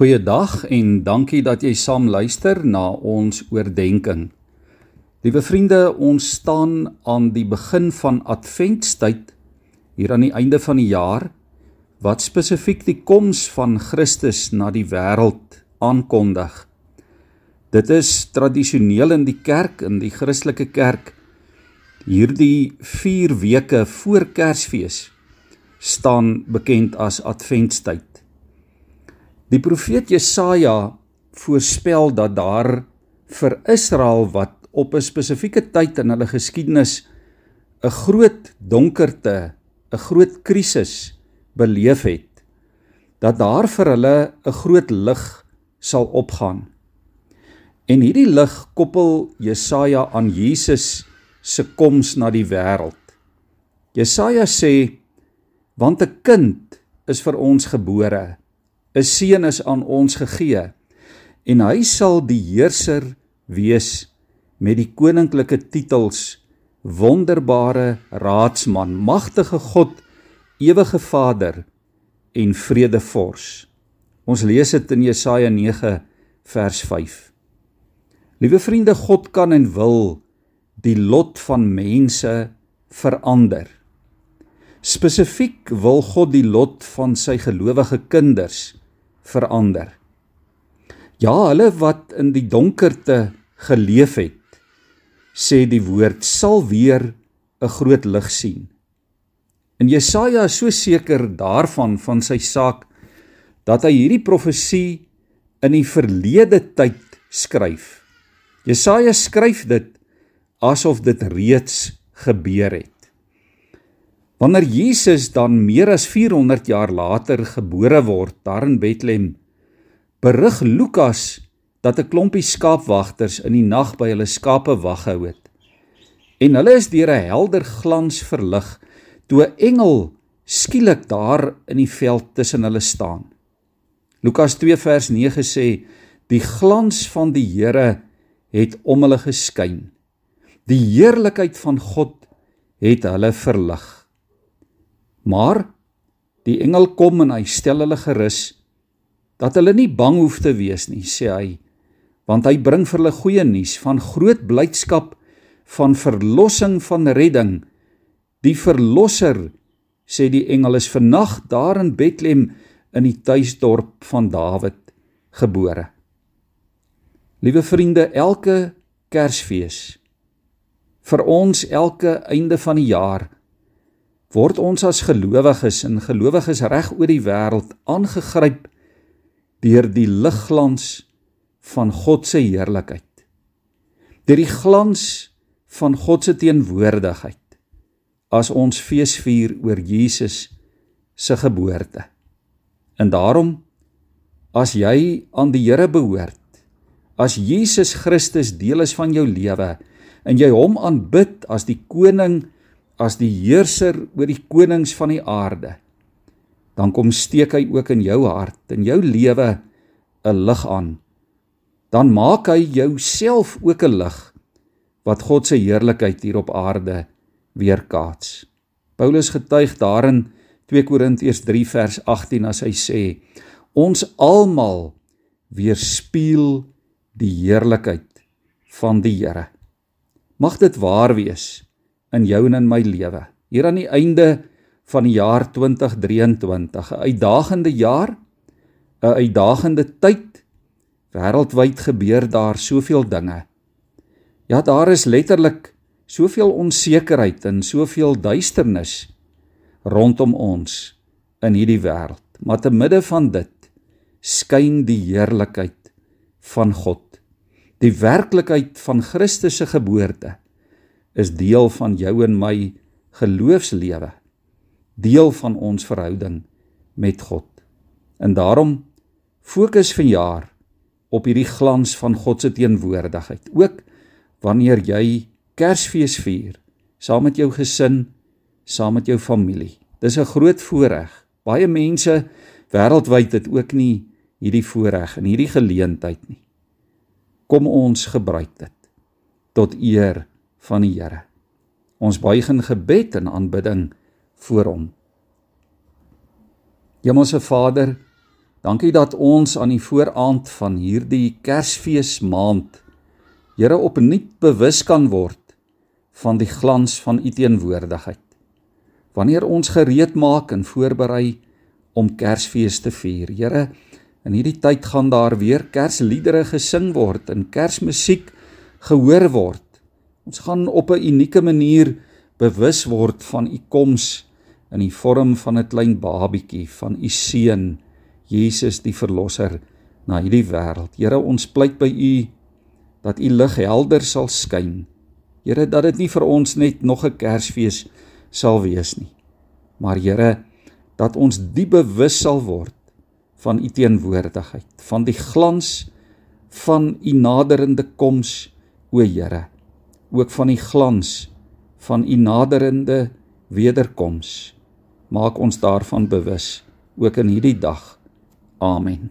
Goeiedag en dankie dat jy saam luister na ons oordeenking. Liewe vriende, ons staan aan die begin van Adventtyd hier aan die einde van die jaar wat spesifiek die koms van Christus na die wêreld aankondig. Dit is tradisioneel in die kerk, in die Christelike kerk, hierdie 4 weke voor Kersfees staan bekend as Adventtyd. Die profeet Jesaja voorspel dat daar vir Israel wat op 'n spesifieke tyd in hulle geskiedenis 'n groot donkerte, 'n groot krisis beleef het, dat daar vir hulle 'n groot lig sal opgaan. En hierdie lig koppel Jesaja aan Jesus se koms na die wêreld. Jesaja sê want 'n kind is vir ons gebore 'n seun is aan ons gegee en hy sal die heerser wees met die koninklike titels wonderbare raadsman magtige god ewige vader en vredevors ons lees dit in Jesaja 9 vers 5 Liewe vriende God kan en wil die lot van mense verander. Spesifiek wil God die lot van sy gelowige kinders verander. Ja, hulle wat in die donkerte geleef het, sê die woord, sal weer 'n groot lig sien. En Jesaja is so seker daarvan van sy saak dat hy hierdie profesie in die verlede tyd skryf. Jesaja skryf dit asof dit reeds gebeur het. Wanneer Jesus dan meer as 400 jaar later gebore word daar in Bethlehem, berig Lukas dat 'n klompie skaapwagters in die nag by hulle skape wag gehou het. En hulle is deur 'n helder glans verlig toe 'n engel skielik daar in die veld tussen hulle staan. Lukas 2 vers 9 sê die glans van die Here het om hulle geskyn. Die heerlikheid van God het hulle verlig. Maar die engel kom en hy stel hulle gerus dat hulle nie bang hoef te wees nie, sê hy, want hy bring vir hulle goeie nuus van groot blydskap van verlossing van redding. Die verlosser, sê die engel, is vannag daar in Bethlehem in die tuisdorp van Dawid gebore. Liewe vriende, elke Kersfees vir ons elke einde van die jaar word ons as gelowiges en gelowiges reg oor die wêreld aangegryp deur die ligglans van God se heerlikheid. Deur die glans van God se teenwoordigheid as ons feesvier oor Jesus se geboorte. En daarom as jy aan die Here behoort, as Jesus Christus deel is van jou lewe en jy hom aanbid as die koning as die heerser oor die konings van die aarde, dan kom steek hy ook in jou hart en jou lewe 'n lig aan. Dan maak hy jouself ook 'n lig wat God se heerlikheid hier op aarde weerkaats. Paulus getuig daarin 2 Korintiërs 3 vers 18 as hy sê: Ons almal weerspieël die heerlikheid van die Here. Mag dit waar wees in jou en in my lewe. Hier aan die einde van die jaar 2023, 'n uitdagende jaar, 'n uitdagende tyd. Wêreldwyd gebeur daar soveel dinge. Ja, daar is letterlik soveel onsekerheid en soveel duisternis rondom ons in hierdie wêreld. Maar te midde van dit skyn die heerlikheid van God. Die werklikheid van Christus se geboorte is deel van jou en my geloofslewe, deel van ons verhouding met God. En daarom fokus vanjaar op hierdie glans van God se teenwoordigheid. Ook wanneer jy Kersfees vier saam met jou gesin, saam met jou familie. Dis 'n groot voorreg. Baie mense wêreldwyd het ook nie hierdie voorreg en hierdie geleentheid nie. Kom ons gebruik dit tot eer van die Here. Ons buig in gebed en aanbidding voor hom. Hemelse Vader, Dankie dat ons aan die vooraand van hierdie Kersfees maand Here opnuut bewus kan word van die glans van u teenwoordigheid. Wanneer ons gereed maak en voorberei om Kersfees te vier. Here, in hierdie tyd gaan daar weer Kersliedere gesing word en Kersmusiek gehoor word. Ons gaan op 'n unieke manier bewus word van u koms in die vorm van 'n klein babietjie van u seun Jesus die verlosser na hierdie wêreld. Here, ons pleit by u dat u lig helder sal skyn. Here, dat dit nie vir ons net nog 'n Kersfees sal wees nie. Maar Here, dat ons die bewus sal word van u teenwoordigheid, van die glans van u naderende koms, o Here. Ook van die glans van u naderende wederkoms. Maak ons daarvan bewus ook in hierdie dag. Amen.